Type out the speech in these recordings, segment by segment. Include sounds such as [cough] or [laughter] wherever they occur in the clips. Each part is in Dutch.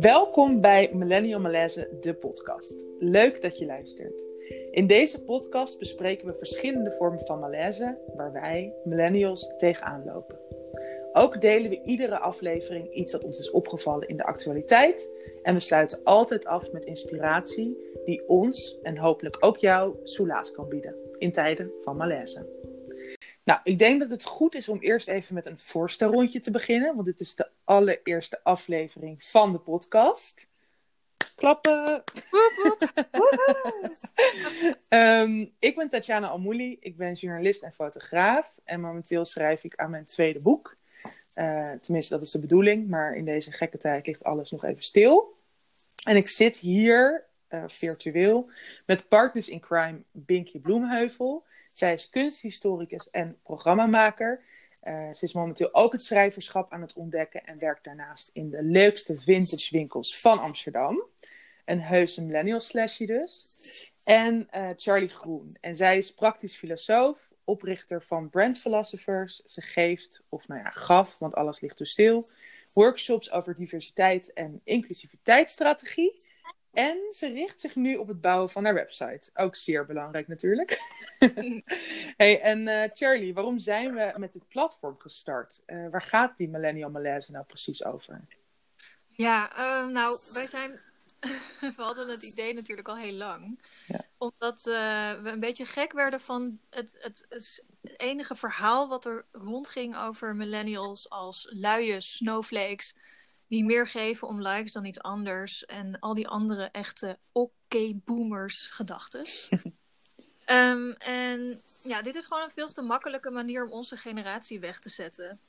Welkom bij Millennial Malaise, de podcast. Leuk dat je luistert. In deze podcast bespreken we verschillende vormen van malaise waar wij, millennials, tegenaan lopen. Ook delen we iedere aflevering iets dat ons is opgevallen in de actualiteit. En we sluiten altijd af met inspiratie die ons en hopelijk ook jou soelaas kan bieden in tijden van malaise. Nou, ik denk dat het goed is om eerst even met een voorstelrondje te beginnen, want dit is de allereerste aflevering van de podcast. Klappen! um, [laughs] ik ben Tatjana Almouli, ik ben journalist en fotograaf en momenteel schrijf ik aan mijn tweede boek. Uh, tenminste, dat is de bedoeling, maar in deze gekke tijd ligt alles nog even stil. En ik zit hier uh, virtueel met partners in crime Binky Bloemheuvel. Zij is kunsthistoricus en programmamaker. Uh, ze is momenteel ook het schrijverschap aan het ontdekken en werkt daarnaast in de leukste vintage winkels van Amsterdam. Een heuse millennial slashie dus. En uh, Charlie Groen. En zij is praktisch filosoof, oprichter van Brand Philosophers. Ze geeft, of nou ja, gaf, want alles ligt dus stil, workshops over diversiteit en inclusiviteitsstrategie. En ze richt zich nu op het bouwen van haar website. Ook zeer belangrijk natuurlijk. [laughs] [laughs] hey, en uh, Charlie, waarom zijn we met dit platform gestart? Uh, waar gaat die Millennial Malaise nou precies over? Ja, uh, nou, wij zijn... [laughs] we hadden het idee natuurlijk al heel lang. Ja. Omdat we een beetje gek werden van het, het, het, enige verhaal wat er rondging over millennials als luie snowflakes die meer geven om likes dan iets anders. En al die andere echte oké-boomers gedachtes. [laughs] um, en ja, dit is gewoon een veel te makkelijke manier om onze generatie weg te zetten.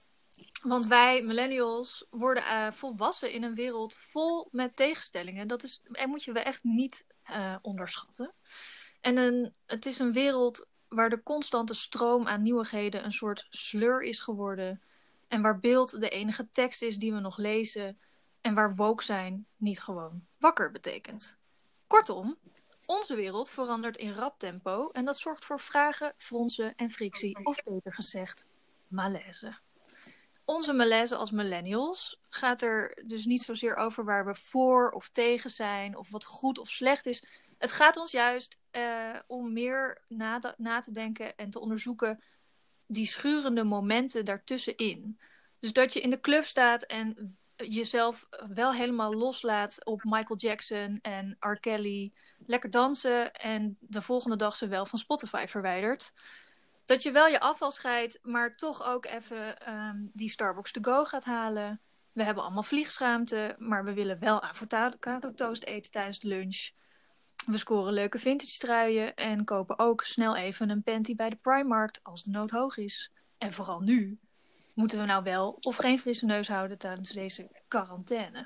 Want wij, millennials, worden uh, volwassen in een wereld vol met tegenstellingen. Dat is, en moet je we echt niet uh, onderschatten. En een, het is een wereld waar de constante stroom aan nieuwigheden een soort sleur is geworden. En waar beeld de enige tekst is die we nog lezen. En waar woke zijn niet gewoon wakker betekent. Kortom, onze wereld verandert in rap tempo. En dat zorgt voor vragen, fronsen en frictie. Of beter gezegd, malaise. Onze malaise als millennials gaat er dus niet zozeer over waar we voor of tegen zijn. Of wat goed of slecht is. Het gaat ons juist uh, om meer na, na te denken en te onderzoeken die schurende momenten daartussenin. Dus dat je in de club staat en jezelf wel helemaal loslaat op Michael Jackson en R. Kelly. Lekker dansen en de volgende dag ze wel van Spotify verwijdert. Dat je wel je afval scheidt, maar toch ook even um, die Starbucks to go gaat halen. We hebben allemaal vliegschaamte, maar we willen wel avocado toast eten tijdens de lunch. We scoren leuke vintage truien en kopen ook snel even een panty bij de Primark als de nood hoog is. En vooral nu. Moeten we nou wel of geen frisse neus houden tijdens deze quarantaine?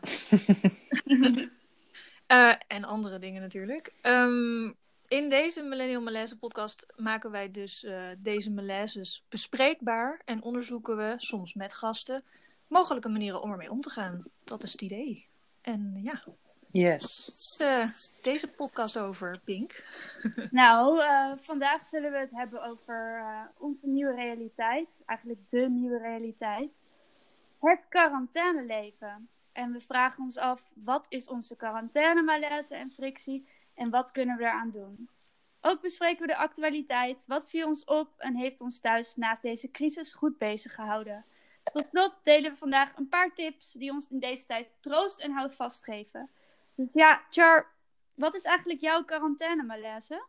uh, [laughs] en andere dingen natuurlijk. Um, in deze Millennial Malaise podcast maken wij dus uh, deze malaises bespreekbaar. En onderzoeken we, soms met gasten, mogelijke manieren om ermee om te gaan. Dat is het idee. En ja, Yes. Uh, deze podcast over, Pink? [laughs] nou, uh, vandaag zullen we het hebben over uh, onze nieuwe realiteit. Eigenlijk de nieuwe realiteit. Het quarantaineleven. En we vragen ons af, wat is onze quarantainemalaise en frictie? En wat kunnen we eraan doen? Ook bespreken we de actualiteit. Wat viel ons op en heeft ons thuis naast deze crisis goed bezig gehouden? Tot slot delen we vandaag een paar tips die ons in deze tijd troost en houvast geven. Dus ja, Char, wat is eigenlijk jouw quarantaine malaise?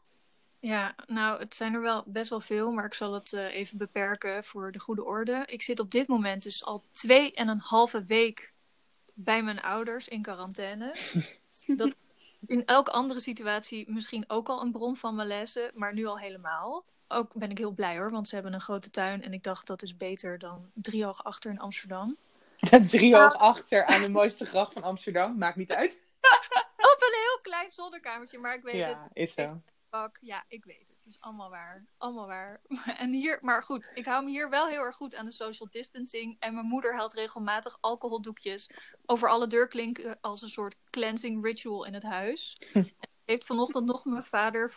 Ja, nou, het zijn er wel best wel veel, maar ik zal het uh, even beperken voor de goede orde. Ik zit op dit moment dus al twee en een halve week bij mijn ouders in quarantaine. [laughs] Dat in elke andere situatie misschien ook al een bron van malaise, maar nu al helemaal. Ook ben ik heel blij hoor, want ze hebben een grote tuin en ik dacht dat is beter dan driehoog achter in Amsterdam. [laughs] driehoog achter aan de mooiste gracht van Amsterdam, maakt niet uit. [laughs] Op een heel klein zolderkamertje, maar ik weet ja, het. is zo. Pak. Ja, ik weet het. Het is allemaal waar. Allemaal waar. [laughs] En hier, maar goed, ik hou me hier wel heel erg goed aan de social distancing. En mijn moeder haalt regelmatig alcoholdoekjes over alle deurklinken als een soort cleansing ritual in het huis. [laughs] heeft vanochtend nog mijn vader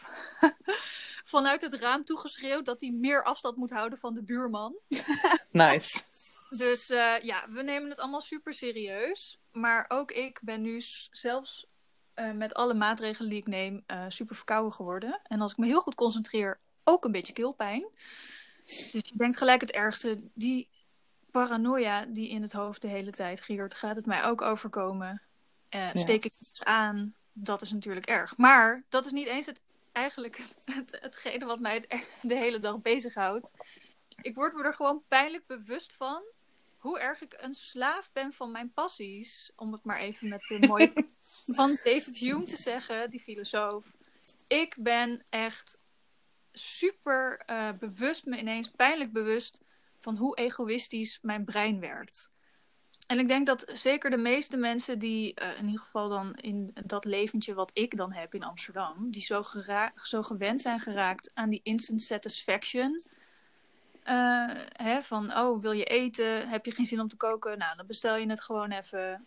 vanuit het raam toegeschreeuwd dat hij meer afstand moet houden van de buurman. Nice. Dus uh, ja, we nemen het allemaal super serieus. Maar ook ik ben nu zelfs uh, met alle maatregelen die ik neem uh, super verkouden geworden. En als ik me heel goed concentreer, ook een beetje keelpijn. Dus je denkt gelijk het ergste. Die paranoia die in het hoofd de hele tijd giert, gaat het mij ook overkomen? Uh, steek ik iets aan? Dat is natuurlijk erg. Maar dat is niet eens het, eigenlijk het, hetgene wat mij de hele dag bezighoudt. Ik word me er gewoon pijnlijk bewust van hoe erg ik een slaaf ben van mijn passies. Om het maar even met de mooie [laughs] van David Hume te zeggen, die filosoof. Ik ben echt super uh, bewust, me ineens pijnlijk bewust van hoe egoïstisch mijn brein werkt. En ik denk dat zeker de meeste mensen die uh, in ieder geval dan in dat leventje wat ik dan heb in Amsterdam, die zo, zo gewend zijn geraakt aan die instant satisfaction. Uh, hè, van, oh, wil je eten? Heb je geen zin om te koken? Nou, dan bestel je het gewoon even.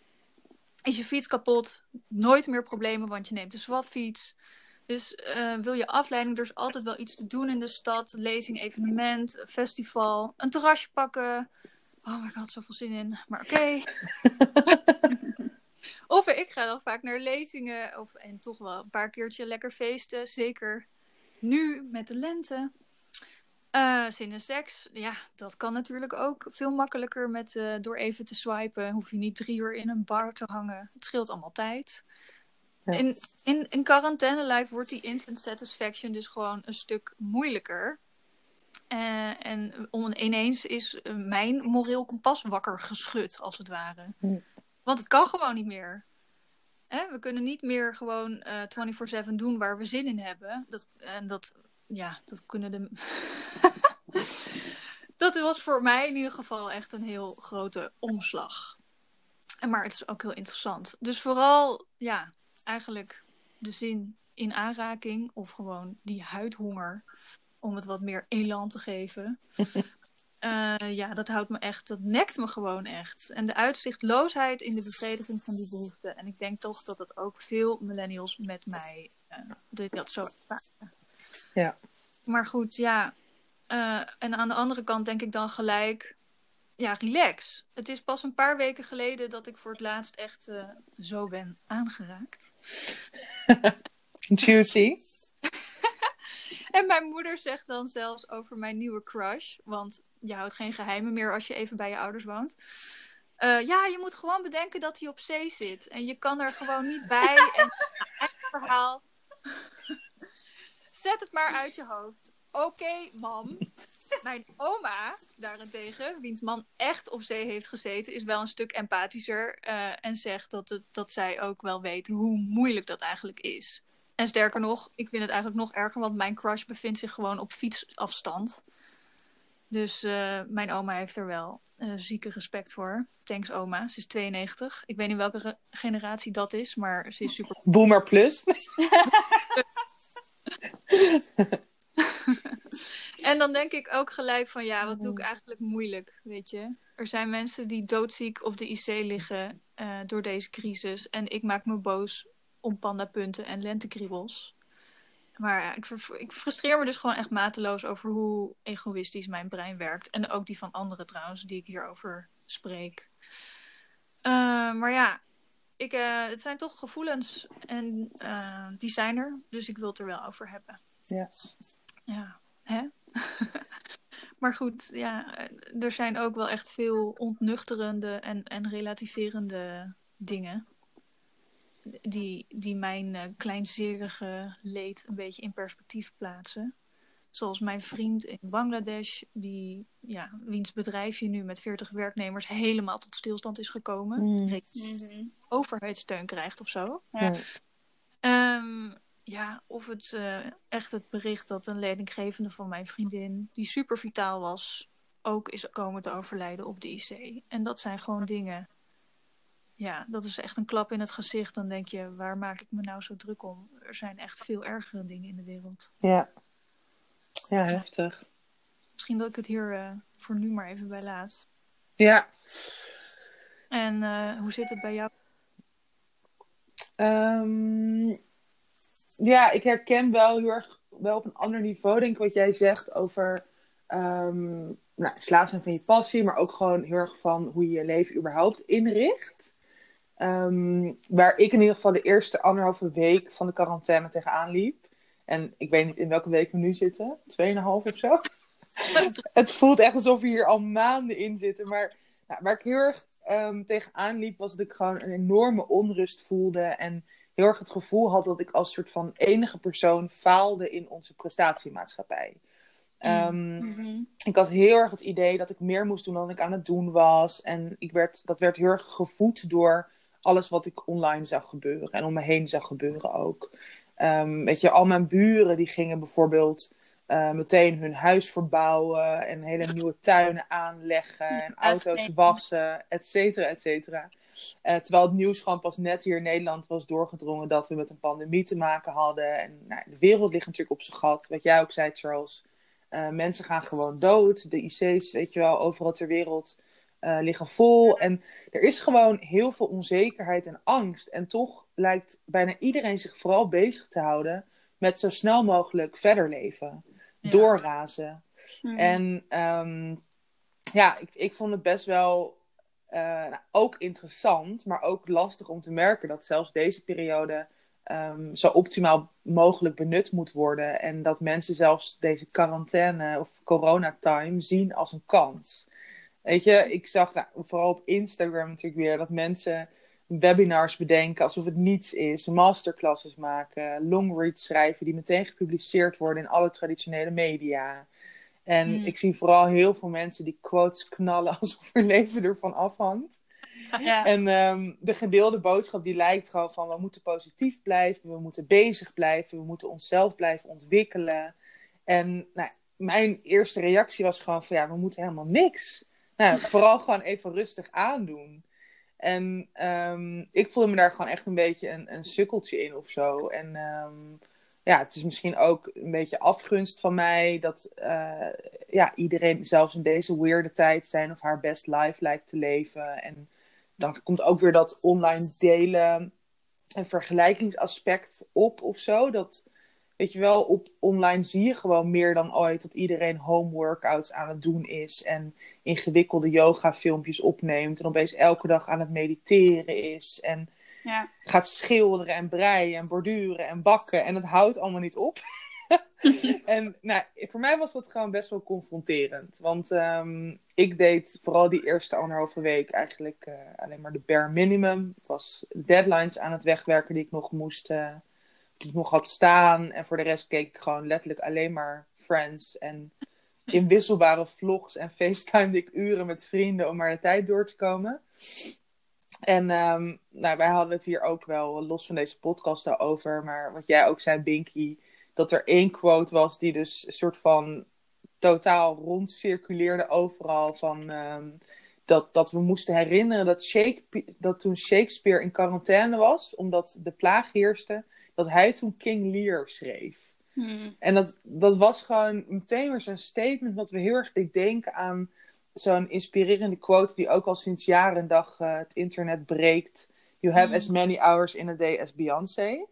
Is je fiets kapot? Nooit meer problemen, want je neemt de swapfiets. Dus uh, wil je afleiding, er is altijd wel iets te doen in de stad. Lezing, evenement, festival. Een terrasje pakken. Oh, ik had zoveel zin in. Maar oké. [laughs] of ik ga dan vaak naar lezingen. Of, en toch wel een paar keertje lekker feesten. Zeker nu met de lente. Uh, zin in seks, ja, dat kan natuurlijk ook veel makkelijker met, uh, door even te swipen. Hoef je niet drie uur in een bar te hangen. Het scheelt allemaal tijd. In, in, in quarantaine life wordt die instant satisfaction dus gewoon een stuk moeilijker. Uh, en om, ineens is mijn moreel kompas wakker geschud, als het ware. Want het kan gewoon niet meer. We kunnen niet meer gewoon 24-7 doen waar we zin in hebben. Dat, en dat ja, dat kunnen de. [laughs] dat was voor mij in ieder geval echt een heel grote omslag. En maar het is ook heel interessant. Dus vooral, ja, eigenlijk de zin in aanraking of gewoon die huidhonger om het wat meer elan te geven. uh, [laughs] ja, dat houdt me echt, dat nekt me gewoon echt. En de uitzichtloosheid in de bevrediging van die behoeften. En ik denk toch dat het ook veel millennials met mij uh, dat zo ervaren. Ja. Maar goed, ja. Uh, en aan de andere kant denk ik dan gelijk, ja, relax. Het is pas een paar weken geleden dat ik voor het laatst echt uh, zo ben aangeraakt. Juicy. [laughs] en mijn moeder zegt dan zelfs over mijn nieuwe crush, want je houdt geen geheimen meer als je even bij je ouders woont. Uh, ja, je moet gewoon bedenken dat hij op zee zit. En je kan er gewoon niet bij. [laughs] En eigen verhaal. Zet het maar uit je hoofd. Oké, mam. Mijn oma, daarentegen, wiens man echt op zee heeft gezeten, is wel een stuk empathischer. Uh, en zegt dat, het, dat zij ook wel weet hoe moeilijk dat eigenlijk is. En sterker nog, ik vind het eigenlijk nog erger, want mijn crush bevindt zich gewoon op fietsafstand. Dus uh, mijn oma heeft er wel uh, zieke respect voor. Thanks oma, ze is 92. Ik weet niet welke generatie dat is, maar ze is super... Boomer plus. [laughs] [laughs] en dan denk ik ook gelijk van ja, wat doe ik eigenlijk moeilijk, weet je? Er zijn mensen die doodziek op de IC liggen uh, door deze crisis. En ik maak me boos om pandapunten en lentekriebels. Maar ja, ik, frustreer me dus gewoon echt mateloos over hoe egoïstisch mijn brein werkt. En ook die van anderen trouwens, die ik hierover spreek. Uh, maar ja, ik, uh, het zijn toch gevoelens en uh, die zijn er. Dus ik wil het er wel over hebben. Ja. Ja, hè? [laughs] maar goed, ja, er zijn ook wel echt veel ontnuchterende en, en relativerende dingen. Die, die mijn uh, kleinzerige leed een beetje in perspectief plaatsen. Zoals mijn vriend in Bangladesh, die, ja, wiens bedrijfje nu met 40 werknemers helemaal tot stilstand is gekomen. Mm. Overheidssteun krijgt of zo. Ja. Um, ja, of het uh, echt het bericht dat een leidinggevende van mijn vriendin, die super vitaal was, ook is komen te overlijden op de IC. En dat zijn gewoon dingen. Ja, dat is echt een klap in het gezicht. Dan denk je, waar maak ik me nou zo druk om? Er zijn echt veel ergere dingen in de wereld. Ja, ja heftig. Misschien dat ik het hier uh, voor nu maar even bij laat. Ja. En uh, hoe zit het bij jou? Um, ja, ik herken wel heel erg wel op een ander niveau, denk ik, wat jij zegt over um, nou, slaaf zijn van je passie, maar ook gewoon heel erg van hoe je je leven überhaupt inricht. Ehm, waar ik in ieder geval de eerste anderhalve week van de quarantaine tegenaan liep. En ik weet niet in welke week we nu zitten. Tweeënhalf of zo. [laughs] het voelt echt alsof we hier al maanden in zitten. Maar nou, waar ik heel erg um, tegenaan liep, was dat ik gewoon een enorme onrust voelde. En heel erg het gevoel had dat ik als soort van enige persoon faalde in onze prestatiemaatschappij. Um, Ik had heel erg het idee dat ik meer moest doen dan ik aan het doen was. En ik werd, dat werd heel erg gevoed door alles wat ik online zag gebeuren. En om me heen zag gebeuren ook. Um, weet je, al mijn buren die gingen bijvoorbeeld uh, meteen hun huis verbouwen. En hele nieuwe tuinen aanleggen. En auto's wassen, et cetera, et cetera. Uh, terwijl het nieuws gewoon pas net hier in Nederland was doorgedrongen dat we met een pandemie te maken hadden. En nou, de wereld ligt natuurlijk op zijn gat. Wat jij ook zei, Charles. Uh, mensen gaan gewoon dood. De IC's, weet je wel, overal ter wereld uh, liggen vol. En er is gewoon heel veel onzekerheid en angst. En toch lijkt bijna iedereen zich vooral bezig te houden met zo snel mogelijk verder leven. Ja. Doorrazen. Mm. En um, ja, ik, ik vond het best wel uh, nou, ook interessant, maar ook lastig om te merken dat zelfs deze periode um, zo optimaal mogelijk benut moet worden. En dat mensen zelfs deze quarantaine of coronatime zien als een kans. Weet je, ik zag nou, vooral op Instagram natuurlijk weer dat mensen webinars bedenken alsof het niets is, masterclasses maken, longreads schrijven die meteen gepubliceerd worden in alle traditionele media. En mm. ik zie vooral heel veel mensen die quotes knallen [laughs] alsof hun leven ervan afhangt. [laughs] Ja. En um, de gedeelde boodschap die lijkt gewoon van we moeten positief blijven, we moeten bezig blijven, we moeten onszelf blijven ontwikkelen. En nou, mijn eerste reactie was gewoon van ja, we moeten helemaal niks. Nou, vooral gewoon even rustig aandoen. En um, ik voelde me daar gewoon echt een beetje een, een sukkeltje in of zo. En um, ja, het is misschien ook een beetje afgunst van mij dat uh, ja, iedereen zelfs in deze weirde tijd zijn of haar best life lijkt te leven. En dan komt ook weer dat online delen en vergelijkingsaspect op of zo. Dat, weet je wel, op online zie je gewoon meer dan ooit dat iedereen home workouts aan het doen is. En ingewikkelde yoga filmpjes opneemt. En opeens elke dag aan het mediteren is. En ja. gaat schilderen en breien en borduren en bakken. En het houdt allemaal niet op. [laughs] en nou, voor mij was dat gewoon best wel confronterend. Want um, ik deed vooral die eerste anderhalve week eigenlijk uh, alleen maar de bare minimum. Ik was deadlines aan het wegwerken die ik nog moest, uh, ik nog had staan. En voor de rest keek ik gewoon letterlijk alleen maar Friends. En in wisselbare vlogs en FaceTime ik uren met vrienden om maar de tijd door te komen. En um, nou, wij hadden het hier ook wel los van deze podcast over. Maar wat jij ook zei, Binky dat er één quote was die dus een soort van totaal rondcirculeerde overal. Van, um, dat, dat we moesten herinneren dat, Shakespeare, dat toen Shakespeare in quarantaine was, omdat de plaag heerste, dat hij toen King Lear schreef. Hmm. En dat, dat was gewoon meteen weer zo'n statement wat we heel erg deed denken aan zo'n inspirerende quote die ook al sinds jaren en dag uh, het internet breekt. You have hmm. as many hours in a day as Beyoncé.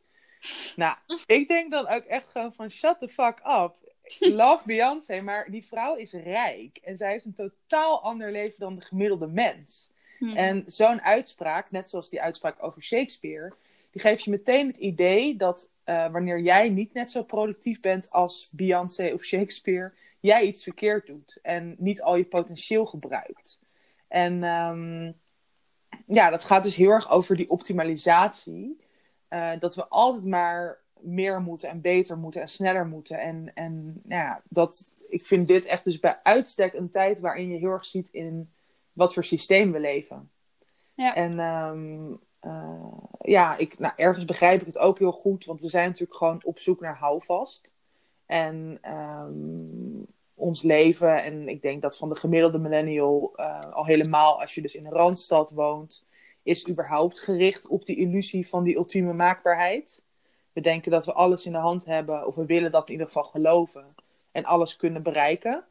Nou, ik denk dan ook echt gewoon van shut the fuck up. Love [laughs] Beyoncé, maar die vrouw is rijk. En zij heeft een totaal ander leven dan de gemiddelde mens. Hmm. En zo'n uitspraak, net zoals die uitspraak over Shakespeare, die geeft je meteen het idee dat uh, wanneer jij niet net zo productief bent als Beyoncé of Shakespeare, jij iets verkeerd doet en niet al je potentieel gebruikt. En um, ja, dat gaat dus heel erg over die optimalisatie. Uh, dat we altijd maar meer moeten en beter moeten en sneller moeten. En, en nou ja, dat, ik vind dit echt dus bij uitstek een tijd waarin je heel erg ziet in wat voor systeem we leven. Ja. En um, uh, ja, ik, nou, ergens begrijp ik het ook heel goed, want we zijn natuurlijk gewoon op zoek naar houvast. En um, ons leven, en ik denk dat van de gemiddelde millennial uh, al helemaal als je dus in een randstad woont, is überhaupt gericht op die illusie van die ultieme maakbaarheid. We denken dat we alles in de hand hebben, of we willen dat in ieder geval geloven en alles kunnen bereiken.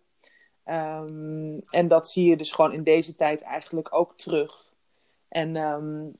Um, en dat zie je dus gewoon in deze tijd eigenlijk ook terug. En um,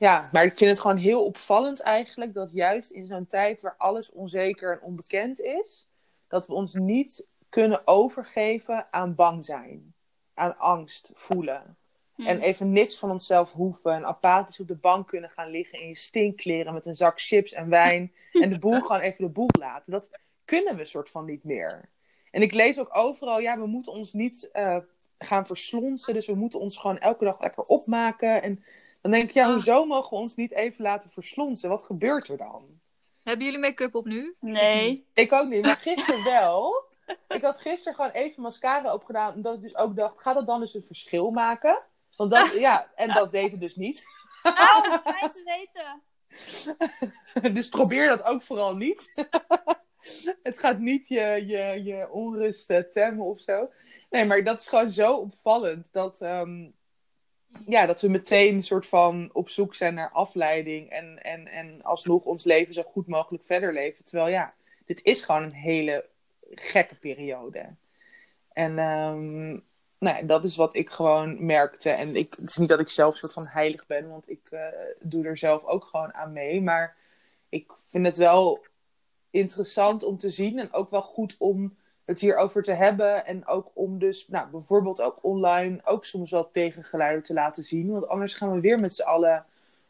ja, maar ik vind het gewoon heel opvallend eigenlijk dat juist in zo'n tijd waar alles onzeker en onbekend is, dat we ons niet kunnen overgeven aan bang zijn, aan angst voelen. En even niks van onszelf hoeven. En apathisch op de bank kunnen gaan liggen in je stinkkleren met een zak chips en wijn. en de boel [laughs] gewoon even de boel laten. Dat kunnen we soort van niet meer. En ik lees ook overal, ja, we moeten ons niet uh, gaan verslonsen. Dus we moeten ons gewoon elke dag lekker opmaken. En dan denk ik, ja, Ah. hoezo mogen we ons niet even laten verslonsen? Wat gebeurt er dan? Hebben jullie make-up op nu? Nee. [laughs] Ik ook niet, maar gisteren wel. Ik had gisteren gewoon even mascara opgedaan. Omdat ik dus ook dacht, gaat dat dan dus een verschil maken? Want dat, ja, en dat deed het dus niet. Oh, fijn te weten. [laughs] Dus probeer dat ook vooral niet. [laughs] Het gaat niet je, je, je onrust eh, temmen of zo. Nee, maar dat is gewoon zo opvallend. Dat, ehm, ja, dat we meteen een soort van op zoek zijn naar afleiding. En, en, en alsnog ons leven zo goed mogelijk verder leven. Terwijl ja, dit is gewoon een hele gekke periode. En ehm, nou ja, dat is wat ik gewoon merkte. En ik, het is niet dat ik zelf soort van heilig ben, want ik eh, doe er zelf ook gewoon aan mee. Maar ik vind het wel interessant om te zien en ook wel goed om het hierover te hebben. En ook om dus nou, bijvoorbeeld ook online ook soms wel tegengeluiden te laten zien. Want anders gaan we weer met z'n allen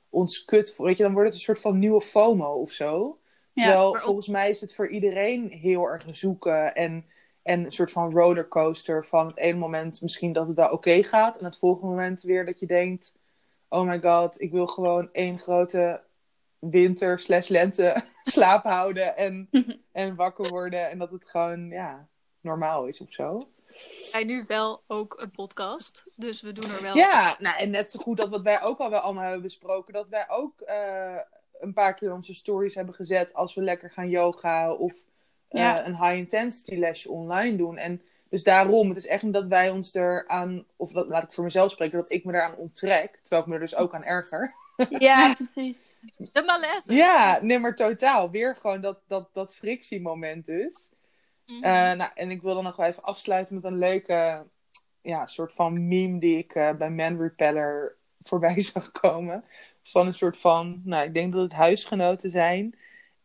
ons kut... Weet je, dan wordt het een soort van nieuwe FOMO of zo. Ja, Terwijl maar volgens mij is het voor iedereen heel erg zoeken en, en een soort van rollercoaster van het ene moment misschien dat het wel oké gaat en het volgende moment weer dat je denkt, oh my god, ik wil gewoon één grote winter slash lente [laughs] slaap houden en, [laughs] en wakker worden en dat het gewoon, ja, normaal is of zo. Wij nu wel ook een podcast, dus we doen er wel. Ja, nou, en net zo goed dat wat wij ook al wel allemaal hebben besproken, dat wij ook eh, een paar keer onze stories hebben gezet als we lekker gaan yoga of eh, Ja. een high intensity lesje online doen. En dus daarom, het is echt niet dat wij ons eraan, of dat, laat ik voor mezelf spreken, dat ik me eraan onttrek, terwijl ik me er dus ook aan erger. Ja, [laughs] precies. De malaise. Ja, nee, maar totaal. Weer gewoon dat, dat, dat frictiemoment dus. Mhm. Eh, nou, en ik wil dan nog wel even afsluiten met een leuke ja, soort van meme die ik eh, bij Man Repeller voorbij [laughs] zag komen. Van een soort van, nou, ik denk dat het huisgenoten zijn.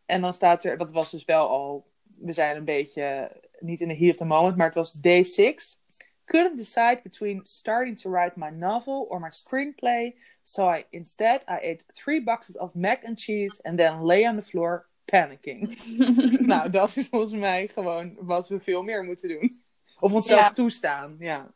En dan staat er, dat was dus wel al, we zijn een beetje niet in de heat of the moment, maar het was day six. Couldn't decide between starting to write my novel or my screenplay. So I instead I ate three boxes of mac and cheese and then lay on the floor panicking. [laughs] nou, dat is volgens mij gewoon wat we veel meer moeten doen. Of onszelf Ja. toestaan, ja.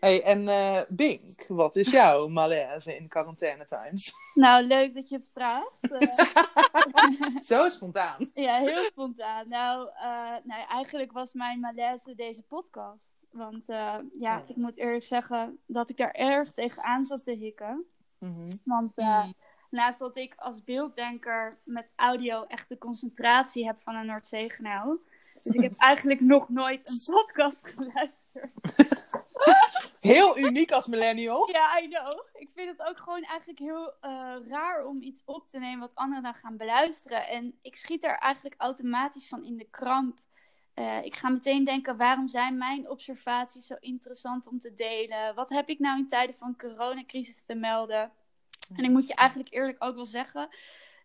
Hey, en eh Bink, wat is jouw [laughs] malaise in quarantaine times? Nou, leuk dat je het vraagt. Eh, [laughs] Zo spontaan. ja, heel spontaan. Nou, eh, nou, eigenlijk was mijn malaise deze podcast. Want eh, ja, Oh. ik moet eerlijk zeggen dat ik daar erg tegenaan zat te hikken. Mhm. Want eh, Mm. naast dat ik als beelddenker met audio echt de concentratie heb van een Noordzeegenaal. Dus ik heb [laughs] eigenlijk nog nooit een podcast [laughs] geluisterd. [laughs] Heel uniek als millennial. Ja, I know. Ik vind het ook gewoon eigenlijk heel eh, raar om iets op te nemen wat anderen dan gaan beluisteren. En ik schiet er eigenlijk automatisch van in de kramp. Eh, ik ga meteen denken, waarom zijn mijn observaties zo interessant om te delen? Wat heb ik nou in tijden van coronacrisis te melden? En ik moet je eigenlijk eerlijk ook wel zeggen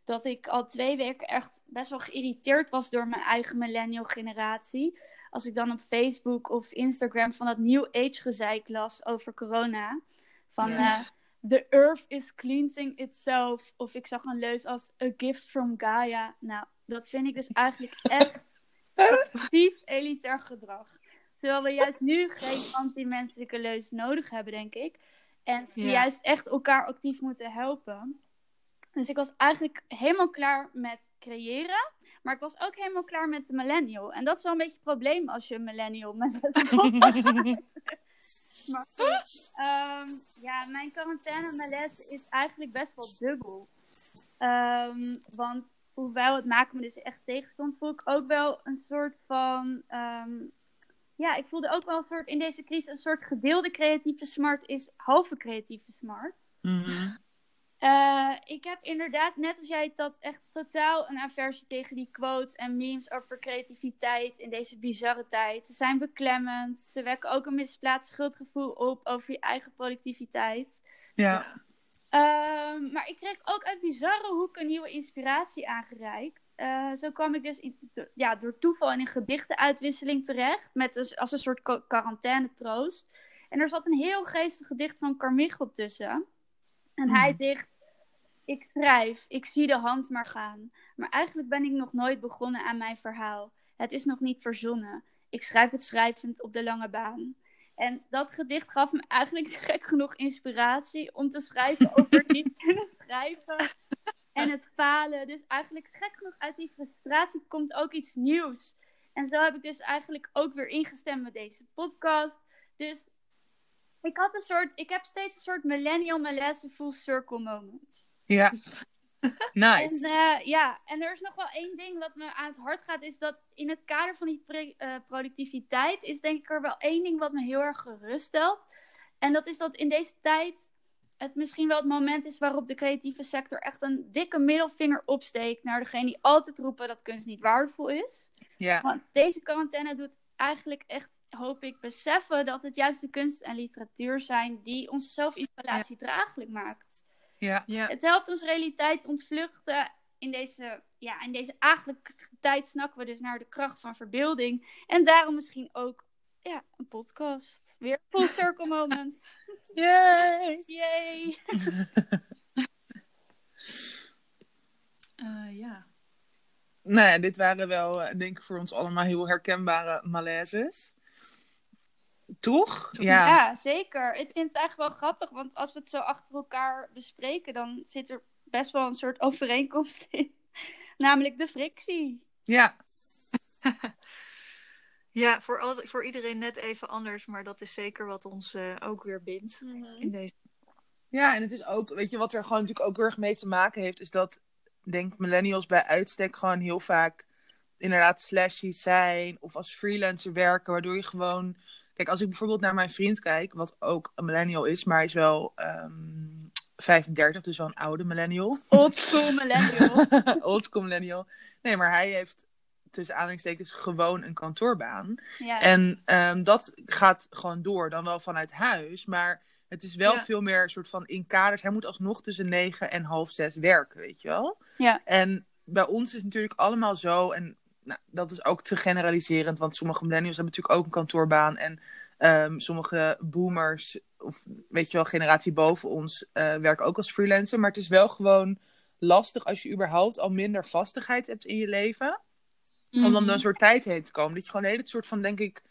dat ik al twee weken echt best wel geïrriteerd was door mijn eigen millennial generatie. Als ik dan op Facebook of Instagram van dat New Age gezeik las over corona. Van eh, The Earth is cleansing itself. Of ik zag een leus als A Gift from Gaia. Nou, dat vind ik dus eigenlijk echt actief elitair gedrag. Terwijl we juist nu geen anti-menselijke leus nodig hebben, denk ik. En we Ja. juist echt elkaar actief moeten helpen. Dus ik was eigenlijk helemaal klaar met creëren. Maar ik was ook helemaal klaar met de millennial. En dat is wel een beetje het probleem als je een millennial met [laughs] Maar ehm, ja, mijn quarantaine malaise is eigenlijk best wel dubbel. Ehm, want hoewel het maken me dus echt tegenstond, voel ik ook wel een soort van... ehm, ja, ik voelde ook wel een soort in deze crisis een soort gedeelde creatieve smart is halve creatieve smart. Eh, ik heb inderdaad, net als jij, dat echt totaal een aversie tegen die quotes en memes over creativiteit in deze bizarre tijd. Ze zijn beklemmend. Ze wekken ook een misplaatst schuldgevoel op over je eigen productiviteit. Ja. Ehm, maar ik kreeg ook uit bizarre hoeken nieuwe inspiratie aangereikt. Eh, zo kwam ik dus in, ja, door toeval in een gedichtenuitwisseling terecht. Met dus, als een soort co- quarantaine troost. En er zat een heel geestig gedicht van Carmichael tussen. En hij Mm. dicht, ik schrijf, ik zie de hand maar gaan. Maar eigenlijk ben ik nog nooit begonnen aan mijn verhaal. Het is nog niet verzonnen. Ik schrijf het schrijvend op de lange baan. En dat gedicht gaf me eigenlijk [laughs] gek genoeg inspiratie om te schrijven over het niet [laughs] kunnen schrijven en het falen. Dus eigenlijk gek genoeg uit die frustratie komt ook iets nieuws. En zo heb ik dus eigenlijk ook weer ingestemd met deze podcast. Dus ik had een soort, ik heb steeds een soort millennial malaise full circle moment. Ja. [laughs] En, Nice. eh, ja, en er is nog wel één ding wat me aan het hart gaat, is dat in het kader van die pre- eh, productiviteit is denk ik er wel één ding wat me heel erg geruststelt. En dat is dat in deze tijd het misschien wel het moment is waarop de creatieve sector echt een dikke middelvinger opsteekt naar degene die altijd roepen dat kunst niet waardevol is. Ja. Want deze quarantaine doet eigenlijk echt, hoop ik, beseffen dat het juist de kunst en literatuur zijn die onze zelfisolatie draaglijk maakt. Ja. Ja. Het helpt ons realiteit ontvluchten. In deze, ja, in deze aaglijke tijd snakken we dus naar de kracht van verbeelding. En daarom misschien ook ja, een podcast. Weer een full circle [laughs] moment. Yay! Yay! [laughs] Eh, ja. Nou ja, dit waren wel, eh, denk ik, voor ons allemaal heel herkenbare malaises. Toch? Ja. Ja. zeker. Ik vind het eigenlijk wel grappig, want als we het zo achter elkaar bespreken, dan zit er best wel een soort overeenkomst in. [laughs] Namelijk de frictie. Ja. [laughs] Ja, voor, al, voor iedereen net even anders, maar dat is zeker wat ons eh, ook weer bindt in deze. Ja, en het is ook, weet je, wat er gewoon natuurlijk ook heel erg mee te maken heeft, is dat, denk ik, millennials bij uitstek gewoon heel vaak inderdaad slashies zijn of als freelancer werken, waardoor je gewoon... Kijk, als ik bijvoorbeeld naar mijn vriend kijk, wat ook een millennial is, maar hij is wel ehm 35, dus wel een oude millennial. Old school millennial. [laughs] Oldschool millennial. Nee, maar hij heeft tussen aanhalingstekens gewoon een kantoorbaan. Ja. En ehm, dat gaat gewoon door, dan wel vanuit huis. Maar het is wel Ja. veel meer een soort van in kaders. Hij moet alsnog tussen negen en half zes werken, weet je wel. Ja. En bij ons is het natuurlijk allemaal zo. En nou, dat is ook te generaliserend. Want sommige millennials hebben natuurlijk ook een kantoorbaan. En ehm, sommige boomers, of weet je wel, generatie boven ons, eh, werken ook als freelancer. Maar het is wel gewoon lastig als je überhaupt al minder vastigheid hebt in je leven om dan Mhm. door een soort tijd heen te komen. Dat je gewoon een hele soort van, denk ik,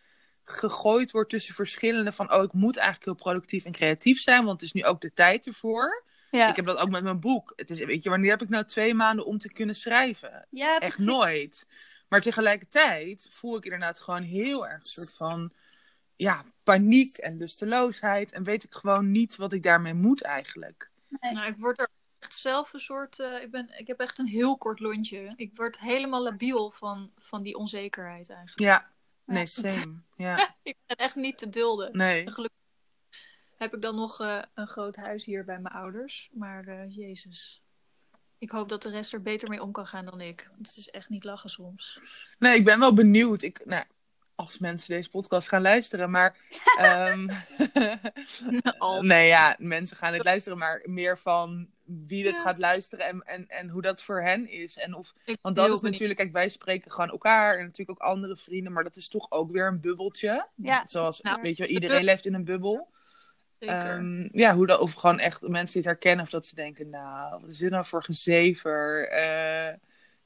gegooid wordt tussen verschillende van, oh, ik moet eigenlijk heel productief en creatief zijn, want het is nu ook de tijd ervoor. ja. Ik heb dat ook met mijn boek. Het is, weet je, wanneer heb ik nou twee maanden om te kunnen schrijven? ja, Echt nooit. Maar tegelijkertijd voel ik inderdaad gewoon heel erg een soort van, ja, paniek en lusteloosheid. En weet ik gewoon niet wat ik daarmee moet eigenlijk. Nou, ik word er echt zelf een soort. eh, ik, ben, ik heb echt een heel kort lontje. Ik word helemaal labiel van, van die onzekerheid eigenlijk. Ja, nee, same. Ja, [laughs] Ik ben echt niet te dulden. nee. Gelukkig heb ik dan nog eh, een groot huis hier bij mijn ouders. Maar eh, Jezus. Ik hoop dat de rest er beter mee om kan gaan dan ik. Want het is echt niet lachen soms. Nee, ik ben wel benieuwd. Ik, nou, als mensen deze podcast gaan luisteren, maar. [laughs] ehm, [laughs] Al. nee, ja, mensen gaan het luisteren, maar meer van wie dit Ja. gaat luisteren en, en, en hoe dat voor hen is. En of, Ik want dat is natuurlijk, kijk, wij spreken gewoon elkaar en natuurlijk ook andere vrienden, maar dat is toch ook weer een bubbeltje. Ja. Zoals, Nou, weet je wel, iedereen leeft in een bubbel. Zeker. Ehm, ja, hoe dat, of gewoon echt mensen die het herkennen of dat ze denken, nou, wat is dit nou voor gezever? Eh,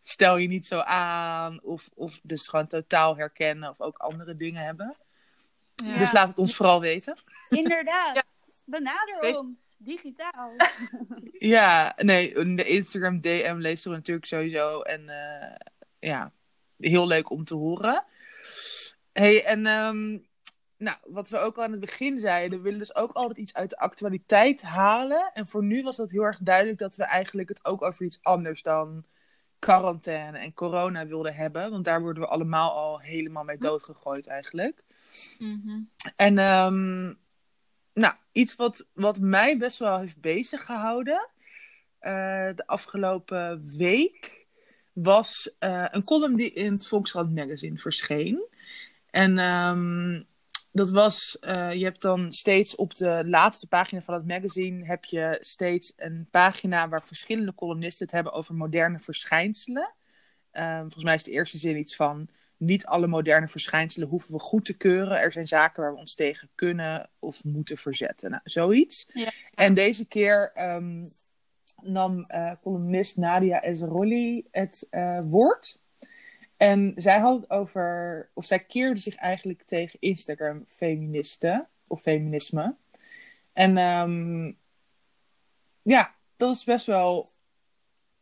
stel je niet zo aan. Of, of dus gewoon totaal herkennen of ook andere dingen hebben. Ja. Dus laat het ons vooral weten. Inderdaad. [laughs] Ja. Benader Wees- ons, digitaal. [laughs] Ja, nee, de Instagram DM leest er natuurlijk sowieso. En eh, ja, heel leuk om te horen. hey, en ehm, nou, wat we ook al aan het begin zeiden, we willen dus ook altijd iets uit de actualiteit halen. En voor nu was dat heel erg duidelijk dat we eigenlijk het ook over iets anders dan quarantaine en corona wilden hebben. Want daar worden we allemaal al helemaal mee doodgegooid eigenlijk. Mhm. En ehm, nou, iets wat, wat mij best wel heeft bezig gehouden eh, de afgelopen week was eh, een column die in het Volkskrant Magazine verscheen. En ehm, dat was, eh, je hebt dan steeds op de laatste pagina van het magazine heb je steeds een pagina waar verschillende columnisten het hebben over moderne verschijnselen. Ehm, volgens mij is de eerste zin iets van niet alle moderne verschijnselen hoeven we goed te keuren. Er zijn zaken waar we ons tegen kunnen of moeten verzetten. Nou, zoiets. Ja. En deze keer ehm, nam uh, columnist Nadia Ezeroli het uh, woord. En zij had het over, of zij keerde zich eigenlijk tegen Instagram-feministen of feminisme. En um, ja, dat is best wel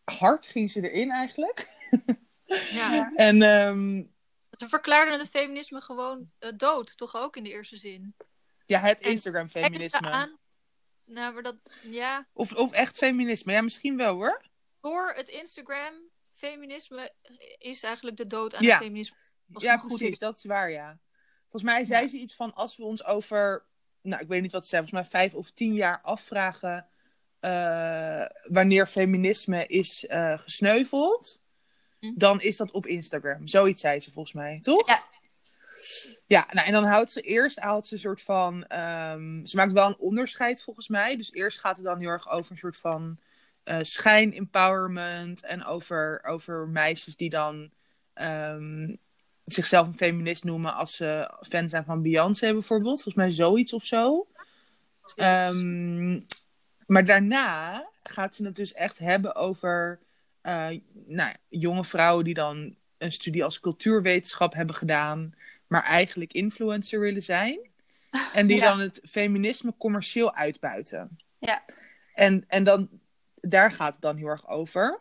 hard ging ze erin eigenlijk. [laughs] Ja. en um, ze verklaarden het feminisme gewoon uh, dood, toch ook in de eerste zin. Ja, het Instagram-feminisme. Nou, maar dat, ja. Of, of echt feminisme, ja, misschien wel hoor. Door het Instagram-feminisme is eigenlijk de dood aan ja. het feminisme. Ja, precies, dat is waar, ja. Volgens mij zei Ja. ze iets van als we ons over, nou, ik weet niet wat ze zei, volgens mij vijf of tien jaar afvragen uh, wanneer feminisme is uh, gesneuveld, Hm. dan is dat op Instagram. Zoiets zei ze volgens mij, toch? Ja. Ja, nou, en dan houdt ze eerst houdt ze een soort van. ehm, ze maakt wel een onderscheid volgens mij. Dus eerst gaat het dan heel erg over een soort van uh, schijn-empowerment. En over, over meisjes die dan ehm, zichzelf een feminist noemen als ze fan zijn van Beyoncé bijvoorbeeld. Volgens mij zoiets of zo. Um, maar daarna gaat ze het dus echt hebben over uh, nou, jonge vrouwen die dan een studie als cultuurwetenschap hebben gedaan, maar eigenlijk influencer willen zijn. En die Ja. dan het feminisme commercieel uitbuiten. Ja. En, en dan, daar gaat het dan heel erg over.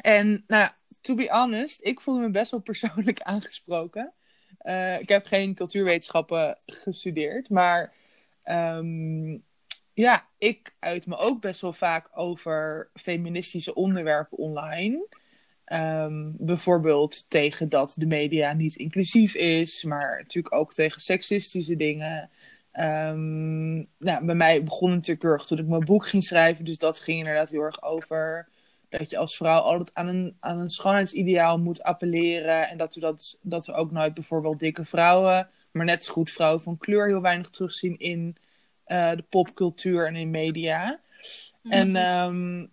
En nou, to be honest, ik voelde me best wel persoonlijk [laughs] aangesproken. Uh, ik heb geen cultuurwetenschappen gestudeerd, maar um, ja, ik uit me ook best wel vaak over feministische onderwerpen online. Um, bijvoorbeeld tegen dat de media niet inclusief is, maar natuurlijk ook tegen seksistische dingen. Um, nou, bij mij begon het natuurlijk heel erg toen ik mijn boek ging schrijven, dus dat ging inderdaad heel erg over dat je als vrouw altijd aan een, aan een schoonheidsideaal moet appelleren. En dat we, dat, dat we ook nooit bijvoorbeeld dikke vrouwen, maar net zo goed vrouwen van kleur heel weinig terugzien in uh, de popcultuur en in media. Mm -hmm. En um,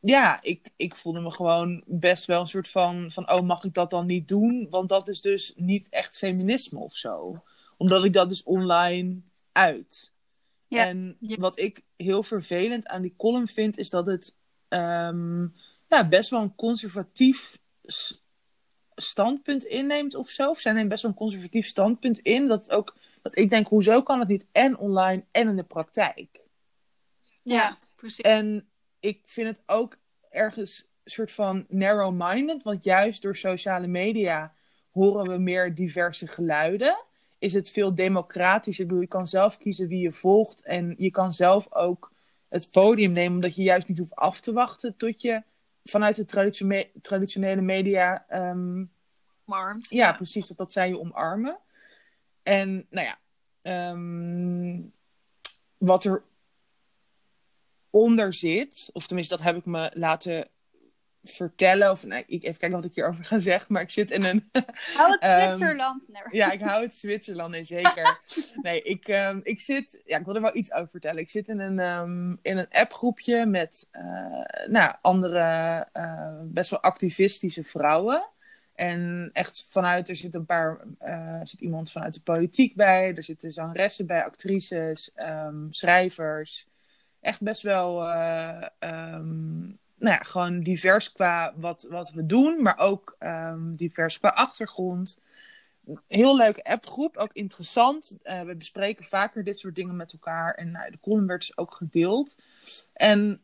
ja, ik, ik voelde me gewoon best wel een soort van, van, oh, mag ik dat dan niet doen? Want dat is dus niet echt feminisme of zo. Omdat ik dat dus online uit. Ja. En wat ik heel vervelend aan die column vind, is dat het um, ja, best wel een conservatief standpunt inneemt of zo. Of zij neemt best wel een conservatief standpunt in. Dat, het ook, dat ik denk, hoezo kan het niet en online en in de praktijk? Ja. precies. En ik vind het ook ergens een soort van narrow-minded. Want juist door sociale media horen we meer diverse geluiden. Is het veel democratischer. Ik bedoel, je kan zelf kiezen wie je volgt. En je kan zelf ook het podium nemen. Omdat je juist niet hoeft af te wachten tot je vanuit de traditione- traditionele media... ehm, Omarmd. ja, precies, dat, dat zij je omarmen. En nou ja, ehm, wat er onder zit, of tenminste dat heb ik me laten vertellen, of nou, ik even kijken wat ik hierover ga zeggen, maar ik zit in een... Hou het [laughs] Ehm, Zwitserland. Nee. ja, ik hou het Zwitserland in zeker. [laughs] Nee, ik, ehm, ik zit, ja, ik wil er wel iets over vertellen. Ik zit in een, ehm, in een appgroepje met eh, nou, andere eh, best wel activistische vrouwen. En echt vanuit, er zit een paar, er zit iemand vanuit de politiek bij, er zitten zangeressen bij, actrices, schrijvers. Echt best wel, nou ja, gewoon divers qua wat, wat we doen, maar ook ehm, divers qua achtergrond. Heel leuke appgroep, ook interessant. Eh, we bespreken vaker dit soort dingen met elkaar. En nou, de column werd dus ook gedeeld. En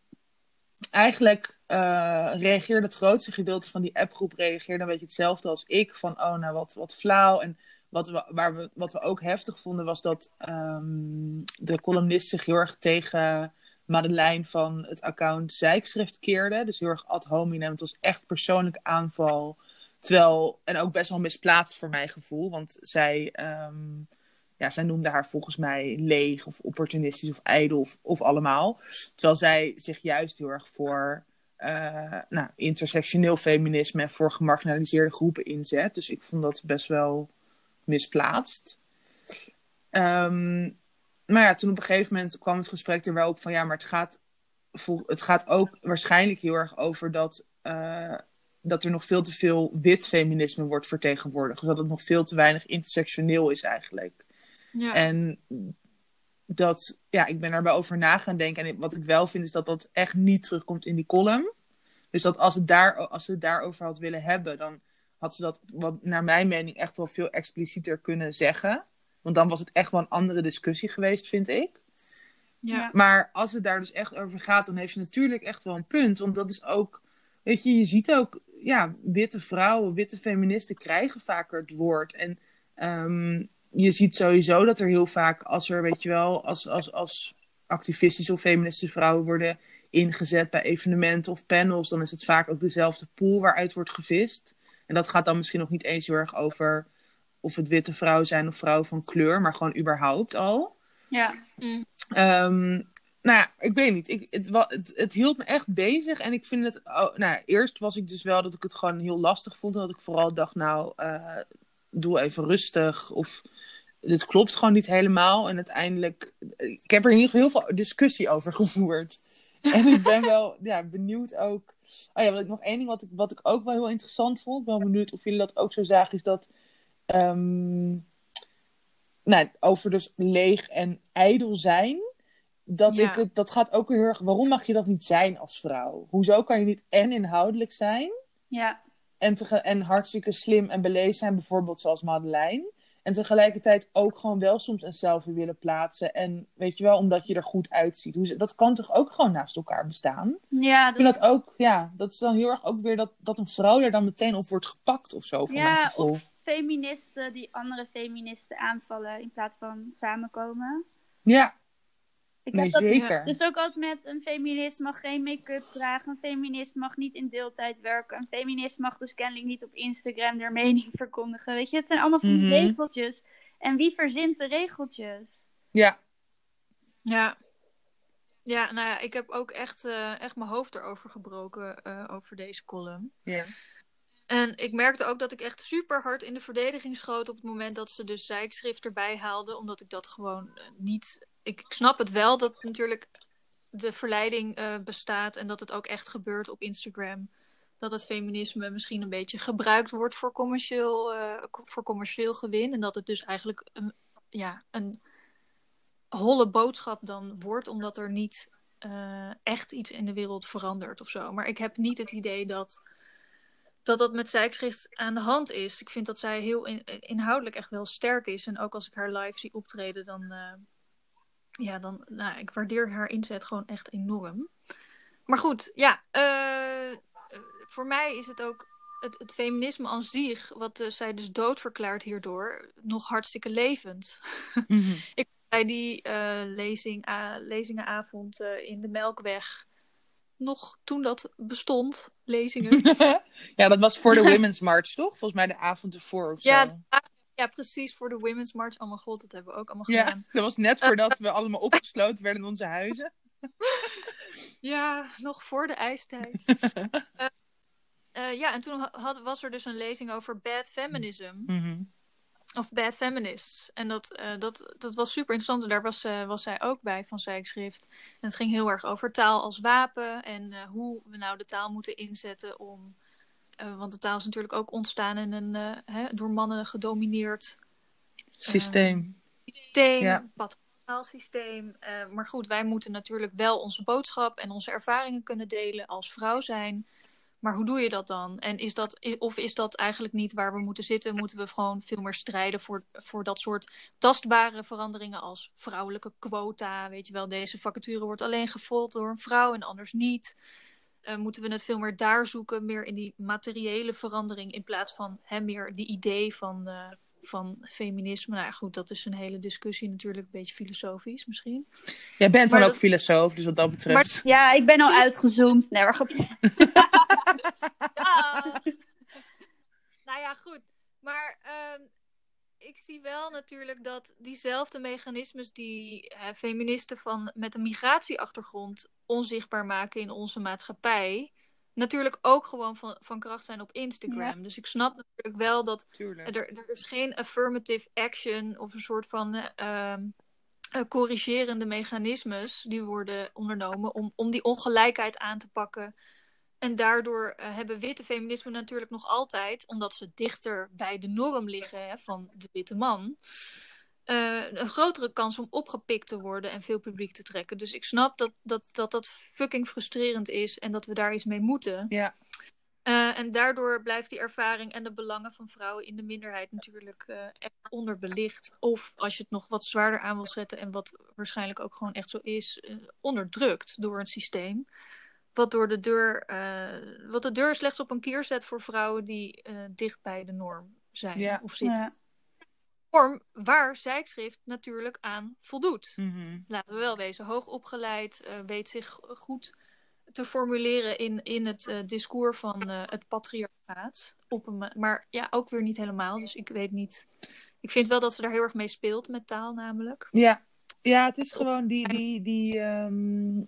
eigenlijk eh, reageerde het grootste gedeelte van die appgroep reageerde een beetje hetzelfde als ik. Van, oh, nou, wat, wat flauw. En wat we, waar we, wat we ook heftig vonden was dat ehm, de columnist zich heel erg tegen Madeleine van het account Zijkschrift keerde. Dus heel erg ad hominem. Het was echt persoonlijke aanval. Terwijl, en ook best wel misplaatst voor mijn gevoel. Want zij, ehm, ja, zij noemde haar volgens mij leeg of opportunistisch of ijdel of, of allemaal. Terwijl zij zich juist heel erg voor eh, nou, intersectioneel feminisme en voor gemarginaliseerde groepen inzet. Dus ik vond dat best wel misplaatst. Ehm, maar ja, toen op een gegeven moment kwam het gesprek er wel op van ja, maar het gaat, het gaat ook waarschijnlijk heel erg over dat, eh, dat er nog veel te veel wit feminisme wordt vertegenwoordigd. Dat het nog veel te weinig intersectioneel is eigenlijk. Ja. En dat, ja, ik ben erbij over na gaan denken. En wat ik wel vind, is dat dat echt niet terugkomt in die column. Dus dat als, het daar, als ze het daarover had willen hebben, dan had ze dat, wat, naar mijn mening, echt wel veel explicieter kunnen zeggen. Want dan was het echt wel een andere discussie geweest, vind ik. Ja. Maar als het daar dus echt over gaat, dan heeft ze natuurlijk echt wel een punt. Want dat is ook, weet je, je ziet ook, ja, witte vrouwen, witte feministen krijgen vaker het woord. En ehm, je ziet sowieso dat er heel vaak, als er, weet je wel, als, als, als activistische of feministische vrouwen worden ingezet bij evenementen of panels, dan is het vaak ook dezelfde pool waaruit wordt gevist. En dat gaat dan misschien nog niet eens heel erg over of het witte vrouwen zijn of vrouwen van kleur, maar gewoon überhaupt al. Ja. Mm. Ehm, nou ja, ik weet niet. Ik, het, het, het, hield me echt bezig. En ik vind het. Oh, nou, eerst was ik dus wel dat ik het gewoon heel lastig vond. En dat ik vooral dacht, nou, uh, doe even rustig. Of dit klopt gewoon niet helemaal. En uiteindelijk. Ik heb er in ieder geval heel veel discussie over [laughs] gevoerd. En ik ben wel ja, benieuwd ook. Oh ja, wat ik nog één ding wat ik, wat ik ook wel heel interessant vond. Ben benieuwd of jullie dat ook zo zagen. Is dat. Um, nou, over dus leeg en ijdel zijn. Dat, ik het, dat gaat ook heel erg. Waarom mag je dat niet zijn als vrouw? Hoezo kan je niet en inhoudelijk zijn? Ja. En, te, en hartstikke slim en belezen zijn, bijvoorbeeld zoals Madeleine. En tegelijkertijd ook gewoon wel soms een selfie willen plaatsen. En weet je wel, omdat je er goed uitziet. Dat kan toch ook gewoon naast elkaar bestaan? Ja, dat... dat ook, ja, dat is dan heel erg ook weer dat, dat een vrouw er dan meteen op wordt gepakt of zo. ja, of feministen die andere feministen aanvallen in plaats van samenkomen. Ja, ik nee, dat, zeker. Dus ook altijd met een feminist mag geen make-up dragen, een feminist mag niet in deeltijd werken, een feminist mag dus kennelijk niet op Instagram haar mening [laughs] verkondigen. Weet je, het zijn allemaal van die mhm. regeltjes. En wie verzint de regeltjes? Ja. Ja. Ja, nou ja, ik heb ook echt, uh, echt mijn hoofd erover gebroken uh, over deze column. Ja. En ik merkte ook dat ik echt super hard in de verdediging schoot op het moment dat ze dus zeikschrift erbij haalde. Omdat ik dat gewoon uh, niet ik, snap het wel dat natuurlijk de verleiding uh, bestaat en dat het ook echt gebeurt op Instagram. Dat het feminisme misschien een beetje gebruikt wordt voor commercieel, uh, voor commercieel gewin. En dat het dus eigenlijk een, ja, een holle boodschap dan wordt, omdat er niet echt iets in de wereld verandert of zo. Maar ik heb niet het idee dat dat dat met Zijkschrift aan de hand is. Ik vind dat zij heel in, inhoudelijk echt wel sterk is. En ook als ik haar live zie optreden, dan, ja, dan, nou, ik waardeer haar inzet gewoon echt enorm. Maar goed, ja, uh, voor mij is het ook het, het feminisme aan zich, wat uh, zij dus dood verklaart hierdoor, nog hartstikke levend. Mm -hmm. [laughs] ik bij die lezing, lezingenavond in de Melkweg nog toen dat bestond, lezingen. [laughs] ja, dat was voor de [laughs] Women's March, toch? Volgens mij de avond ervoor of zo. Ja, ja, precies, voor de Women's March. Oh mijn god, dat hebben we ook allemaal gedaan. Ja, [laughs] dat was net voordat we allemaal opgesloten werden in onze huizen. ja, nog voor de ijstijd. uh, uh, ja, en toen had, was er dus een lezing over bad feminism. Mm Of bad feminists. En dat, uh, dat, dat was super interessant. En daar was, was zij ook bij van Zijkschrift. En het ging heel erg over taal als wapen. En hoe we nou de taal moeten inzetten om uh, want de taal is natuurlijk ook ontstaan in een uh, hè, door mannen gedomineerd systeem. Uh, systeem, ja. systeem. maar goed, wij moeten natuurlijk wel onze boodschap en onze ervaringen kunnen delen als vrouw zijn. Maar hoe doe je dat dan? En is dat, of is dat eigenlijk niet waar we moeten zitten? Moeten we gewoon veel meer strijden voor, voor dat soort tastbare veranderingen als vrouwelijke quota? Weet je wel, deze vacature wordt alleen gevolgd door een vrouw en anders niet uh, moeten we het veel meer daar zoeken, meer in die materiële verandering, in plaats van hè, meer die idee van, uh, van feminisme. Nou goed, dat is een hele discussie natuurlijk, een beetje filosofisch misschien. Jij bent dan ook filosoof, dus wat dat betreft. Maar, ja, ik ben al uitgezoomd. Nee, waar [laughs] [laughs] ja. Nou ja, goed. Maar uh, ik zie wel natuurlijk dat diezelfde mechanismes die feministen van, met een migratieachtergrond onzichtbaar maken in onze maatschappij, natuurlijk ook gewoon van, van kracht zijn op Instagram. Dus ik snap natuurlijk wel dat er, er is geen affirmative action of een soort van uh, corrigerende mechanismes die worden ondernomen om, om die ongelijkheid aan te pakken En daardoor eh, hebben witte feminisme natuurlijk nog altijd, omdat ze dichter bij de norm liggen hè, van de witte man, uh, een grotere kans om opgepikt te worden en veel publiek te trekken. Dus ik snap dat dat, dat, dat fucking frustrerend is en dat we daar iets mee moeten. Ja. Uh, en daardoor blijft die ervaring en de belangen van vrouwen in de minderheid natuurlijk uh, echt onderbelicht. Of als je het nog wat zwaarder aan wil zetten en wat waarschijnlijk ook gewoon echt zo is, onderdrukt door een systeem. Wat, door de deur, wat de deur slechts op een kier zet voor vrouwen die dicht bij de norm zijn Ja. of zitten. Ja. Vorm waar zijkschrift natuurlijk aan voldoet. Mhm. Laten we wel wezen, hoogopgeleid, eh weet zich goed te formuleren in, in het eh, discours van eh, het patriarchaat. Op een, ma- maar ja, ook weer niet helemaal. Dus ik weet niet. Ik vind wel dat ze daar heel erg mee speelt met taal, namelijk. Ja. ja, het is gewoon die, die, die, ehm,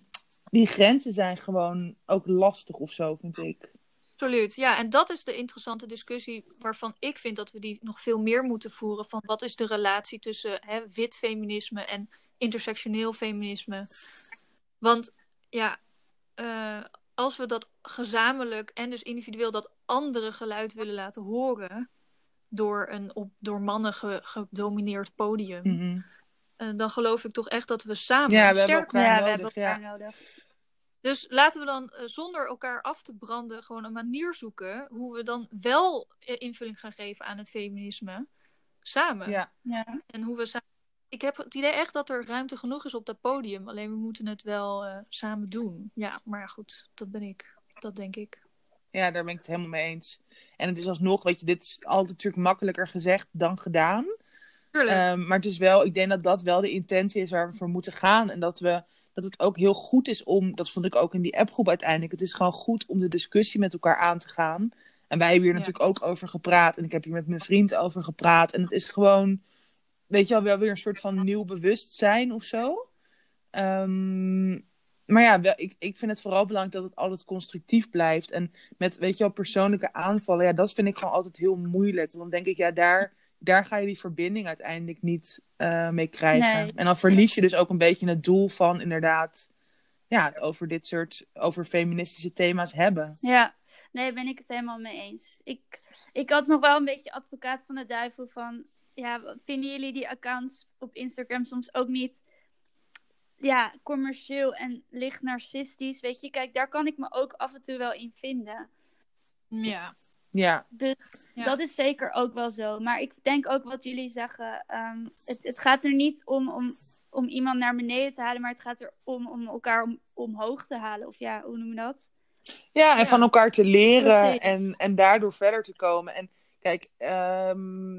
die grenzen zijn gewoon ook lastig of zo, vind ik. Absoluut. Ja, en dat is de interessante discussie waarvan ik vind dat we die nog veel meer moeten voeren. Van wat is de relatie tussen hè, wit feminisme en intersectioneel feminisme? Want ja, eh, als we dat gezamenlijk en dus individueel dat andere geluid willen laten horen door een op, door mannen ge- gedomineerd podium, Mhm. Dan geloof ik toch echt dat we samen Ja, we hebben sterk elkaar ja, we nodig, hebben elkaar nodig. dus laten we dan eh, zonder elkaar af te branden gewoon een manier zoeken hoe we dan wel eh, invulling gaan geven aan het feminisme samen. Ja. Ja. En hoe we samen. Ik heb het idee echt dat er ruimte genoeg is op dat podium. Alleen we moeten het wel eh, samen doen. Ja, maar goed, dat ben ik. Dat denk ik. ja, daar ben ik het helemaal mee eens. En het is alsnog, weet je, dit is altijd natuurlijk makkelijker gezegd dan gedaan. Ehm, maar het is wel, ik denk dat dat wel de intentie is waar we voor moeten gaan. En dat, we, dat het ook heel goed is om, dat vond ik ook in die appgroep uiteindelijk. Het is gewoon goed om de discussie met elkaar aan te gaan. En wij hebben hier Ja. natuurlijk ook over gepraat. En ik heb hier met mijn vriend over gepraat. En het is gewoon, weet je wel, wel weer een soort van nieuw bewustzijn of zo. Ehm, maar ja, wel, ik, ik vind het vooral belangrijk dat het altijd constructief blijft. En met, weet je wel, persoonlijke aanvallen, ja, dat vind ik gewoon altijd heel moeilijk. Want dan denk ik, ja, daar, daar ga je die verbinding uiteindelijk niet eh, mee krijgen. Nee. En dan verlies je dus ook een beetje het doel van inderdaad, ja, het over dit soort, over feministische thema's hebben. Ja, nee, ben ik het helemaal mee eens. Ik, ik had nog wel een beetje advocaat van de duivel van, ja, vinden jullie die accounts op Instagram soms ook niet, ja, commercieel en licht narcistisch? Weet je, kijk, daar kan ik me ook af en toe wel in vinden. ja. Ja, Dus Ja. dat is zeker ook wel zo. Maar ik denk ook wat jullie zeggen. ehm, het, het gaat er niet om, om, om iemand naar beneden te halen, maar het gaat er om, om elkaar om, omhoog te halen. Of ja, hoe noem je dat? Ja, en Ja. van elkaar te leren Precies. en, en daardoor verder te komen. En kijk, ehm,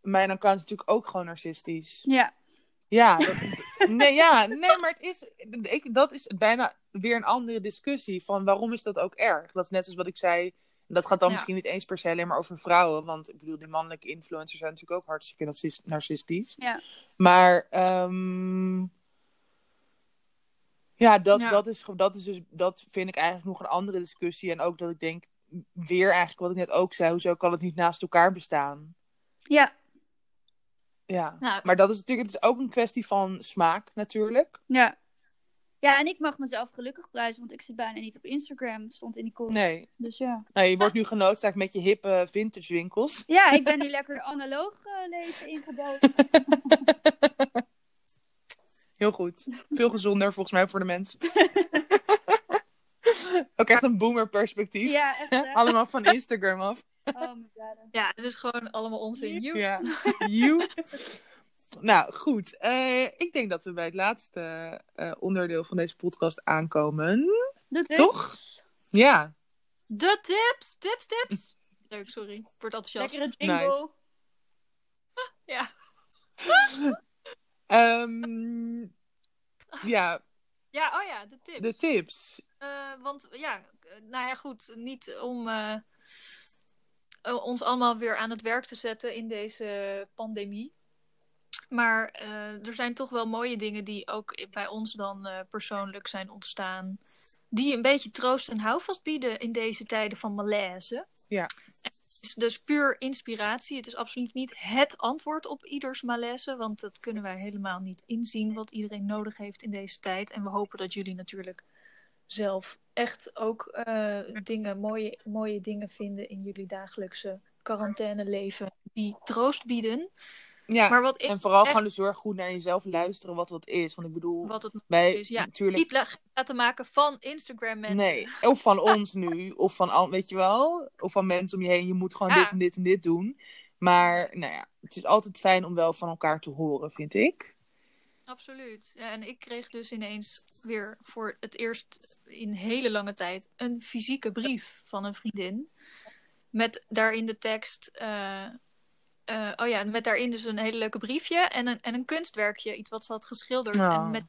mijn account is natuurlijk ook gewoon narcistisch. Ja, Ja, dat, [laughs] nee, ja, nee, maar het is, ik, dat is bijna weer een andere discussie van waarom is dat ook erg? Dat is net zoals wat ik zei, dat gaat dan Ja. misschien niet eens per se alleen maar over vrouwen, want ik bedoel, die mannelijke influencers zijn natuurlijk ook hartstikke narcis- narcistisch. ja. Maar ehm, ja, dat, Ja. Dat, is, dat is dus, dat vind ik eigenlijk nog een andere discussie. En ook dat ik denk, weer eigenlijk wat ik net ook zei, hoezo kan het niet naast elkaar bestaan? Ja, Ja, Nou, maar dat is natuurlijk, het is ook een kwestie van smaak natuurlijk. ja. Ja, en ik mag mezelf gelukkig prijzen, want ik zit bijna niet op Instagram. Stond in die column. Nee, Dus ja. nou, je wordt nu genoodzaakt met je hippe vintage winkels. Ja, ik ben nu lekker de analoog eh, leven ingedoken. [laughs] Heel goed. Veel gezonder volgens mij voor de mensen. [laughs] ook echt een boomer perspectief. Ja, echt. hè? [laughs] Allemaal van Instagram af. Oh god. ja, het is gewoon allemaal onzin. Joep. Ja. You. Nou, goed. Eh, ik denk dat we bij het laatste eh, onderdeel van deze podcast aankomen. De tips. Toch? Ja. De tips, tips, tips. Leuk, sorry. Ik word enthousiast. Lekkere jingle. Nice. Ja. [laughs] Ehm, ja, ja, oh ja, de tips. de tips. Eh, want ja, nou ja, goed. Niet om ons allemaal weer aan het werk te zetten in deze pandemie. Maar eh, er zijn toch wel mooie dingen die ook bij ons dan eh, persoonlijk zijn ontstaan. Die een beetje troost en houvast bieden in deze tijden van malaise. Ja. Het is dus puur inspiratie. Het is absoluut niet het antwoord op ieders malaise. Want dat kunnen wij helemaal niet inzien wat iedereen nodig heeft in deze tijd. En we hopen dat jullie natuurlijk zelf echt ook eh, dingen, mooie, mooie dingen vinden in jullie dagelijkse quarantaine leven die troost bieden. Ja, maar wat ik en vooral echt- gewoon dus heel erg goed naar jezelf luisteren wat dat is. Want ik bedoel, Wat het wij is. Ja, natuurlijk... niet la- laten maken van Instagram mensen. Nee, of van [laughs] ons nu, of van, al, weet je wel, of van mensen om je heen. Je moet gewoon Ja. dit en dit en dit doen. Maar, nou ja, het is altijd fijn om wel van elkaar te horen, vind ik. Absoluut. Ja, en ik kreeg dus ineens weer voor het eerst in hele lange tijd een fysieke brief van een vriendin. Met daarin de tekst. eh, eh, oh ja, met daarin dus een hele leuke briefje en een, en een kunstwerkje. Iets wat ze had geschilderd. Oh. En met,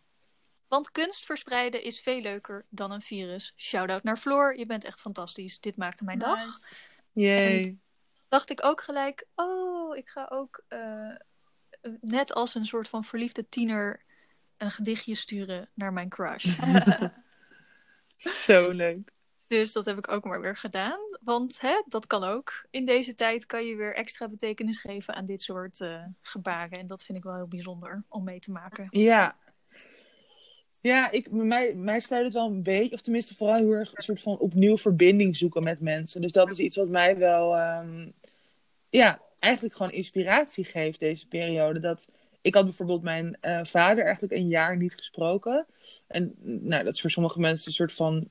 want kunst verspreiden is veel leuker dan een virus. Shout-out naar Floor. Je bent echt fantastisch. Dit maakte mijn dag. Nice. Jee. dacht ik ook gelijk, oh, ik ga ook eh, net als een soort van verliefde tiener een gedichtje sturen naar mijn crush. [laughs] Zo leuk. dus dat heb ik ook maar weer gedaan. Want hè, dat kan ook. In deze tijd kan je weer extra betekenis geven aan dit soort eh, gebaren. En dat vind ik wel heel bijzonder om mee te maken. Ja. Ja, ik, mij, mij sluit het wel een beetje, of tenminste vooral heel erg een soort van opnieuw verbinding zoeken met mensen. Dus dat is iets wat mij wel, ehm, ja, eigenlijk gewoon inspiratie geeft deze periode. Dat, ik had bijvoorbeeld mijn eh, vader eigenlijk een jaar niet gesproken. En nou, dat is voor sommige mensen een soort van,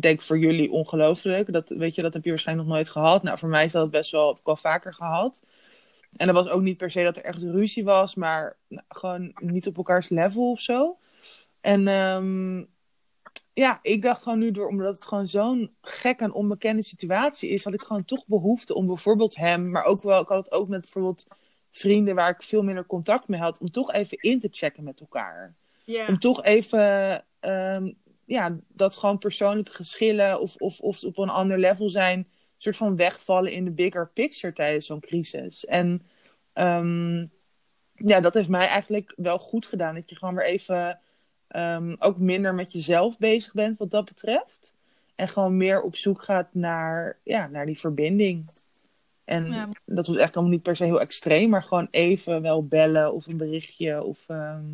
denk voor jullie ongelooflijk. Dat, weet je, dat heb je waarschijnlijk nog nooit gehad. Nou, voor mij is dat best wel, wel vaker gehad. En dat was ook niet per se dat er echt ruzie was, maar nou, gewoon niet op elkaars level of zo. En ehm, ja, ik dacht gewoon nu door, omdat het gewoon zo'n gek en onbekende situatie is, had ik gewoon toch behoefte om bijvoorbeeld hem, maar ook wel, ik had het ook met bijvoorbeeld vrienden waar ik veel minder contact mee had, om toch even in te checken met elkaar. Om toch even, ehm, ja, dat gewoon persoonlijke geschillen of, of, of op een ander level zijn, een soort van wegvallen in de bigger picture tijdens zo'n crisis. En ehm, ja, dat heeft mij eigenlijk wel goed gedaan. Dat je gewoon weer even ehm, ook minder met jezelf bezig bent wat dat betreft. En gewoon meer op zoek gaat naar, ja, naar die verbinding. En Ja. dat was echt allemaal niet per se heel extreem, maar gewoon even wel bellen of een berichtje. Of, ehm,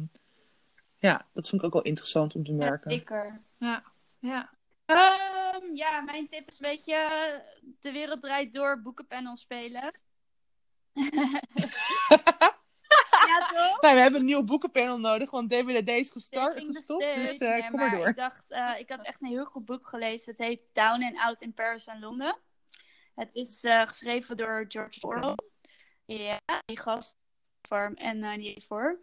ja, dat vond ik ook wel interessant om te Ja, merken. zeker. Ja. ja. Ehm, ja, mijn tip is een beetje eh, de wereld draait door, boekenpanel spelen. [laughs] ja, toch? Nou, we hebben een nieuw boekenpanel nodig, want DWDD is gestart, gestopt. Dus eh, Nee, kom maar door. Ik dacht, eh, ik had echt een heel goed boek gelezen. Het heet Down and Out in Paris en Londen. Het is geschreven door George Orwell. Ja, die gast en eh niet voor.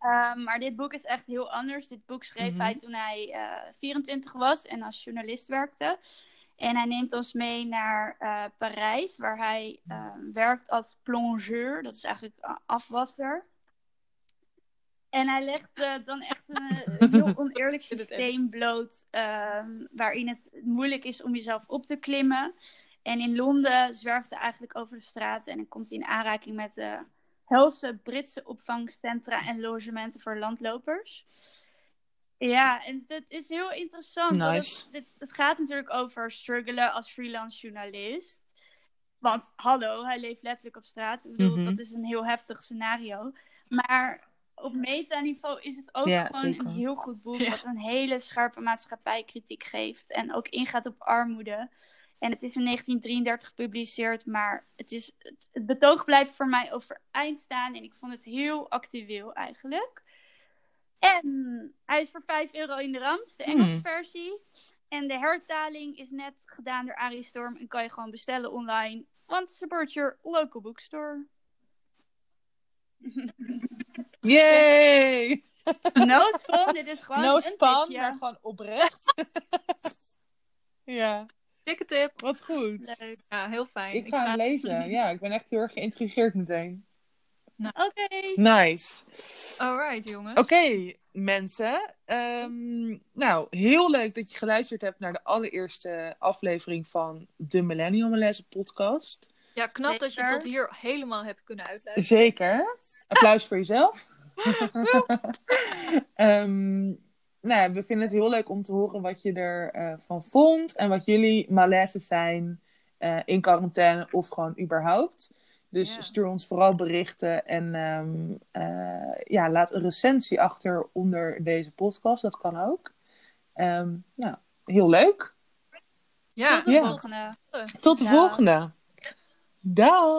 Ehm, maar dit boek is echt heel anders. Dit boek schreef Mhm. hij toen hij eh 24 was en als journalist werkte. En hij neemt ons mee naar eh, Parijs, waar hij eh, werkt als plongeur. Dat is eigenlijk eh, afwasser. En hij legt eh, dan echt een, [laughs] heel oneerlijk systeem bloot, ehm, waarin het moeilijk is om jezelf op te klimmen. En in Londen zwerft hij eigenlijk over de straten en dan komt hij in aanraking met de helse Britse opvangcentra en logementen voor landlopers. Ja, en het is heel interessant. Nice. Het, het gaat natuurlijk over struggelen als freelance journalist. Want hallo, hij leeft letterlijk op straat. Ik bedoel, Mhm. dat is een heel heftig scenario. Maar op metaniveau is het ook Ja, gewoon zeker. een heel goed boek. Ja. Wat een hele scherpe maatschappijkritiek geeft. En ook ingaat op armoede. En het is in 1933 gepubliceerd. Maar het, is, het, het betoog blijft voor mij overeind staan. En ik vond het heel actueel eigenlijk. En hij is voor 5 euro in de Rams, de Engelse Hmm. versie. En de hertaling is net gedaan door Arie Storm. En kan je gewoon bestellen online. Want support your local bookstore. [laughs] Yay! [laughs] No spam, dit is gewoon No tipje. maar gewoon oprecht. [laughs] ja, Dikke tip. wat goed. Leuk. Ja, heel fijn. Ik ga hem lezen. [laughs] Ja, ik ben echt heel erg geïntrigeerd meteen. Oké. Nice. Alright, jongens. Oké, mensen. Ehm, nou, heel leuk dat je geluisterd hebt naar de allereerste aflevering van de Millennial Malaise podcast. Ja, knap dat je tot hier helemaal hebt kunnen uitluisteren. Zeker. Applaus [laughs] voor jezelf. [laughs] Ehm, nou, ja, we vinden het heel leuk om te horen wat je ervan van vond. En wat jullie malaises zijn eh, in quarantaine of gewoon überhaupt. Dus Ja. stuur ons vooral berichten en ehm, eh, ja, laat een recensie achter onder deze podcast. Dat kan ook. Ehm, nou, heel leuk. Ja, Tot de Ja. volgende. Tot de Ja. volgende. Dag.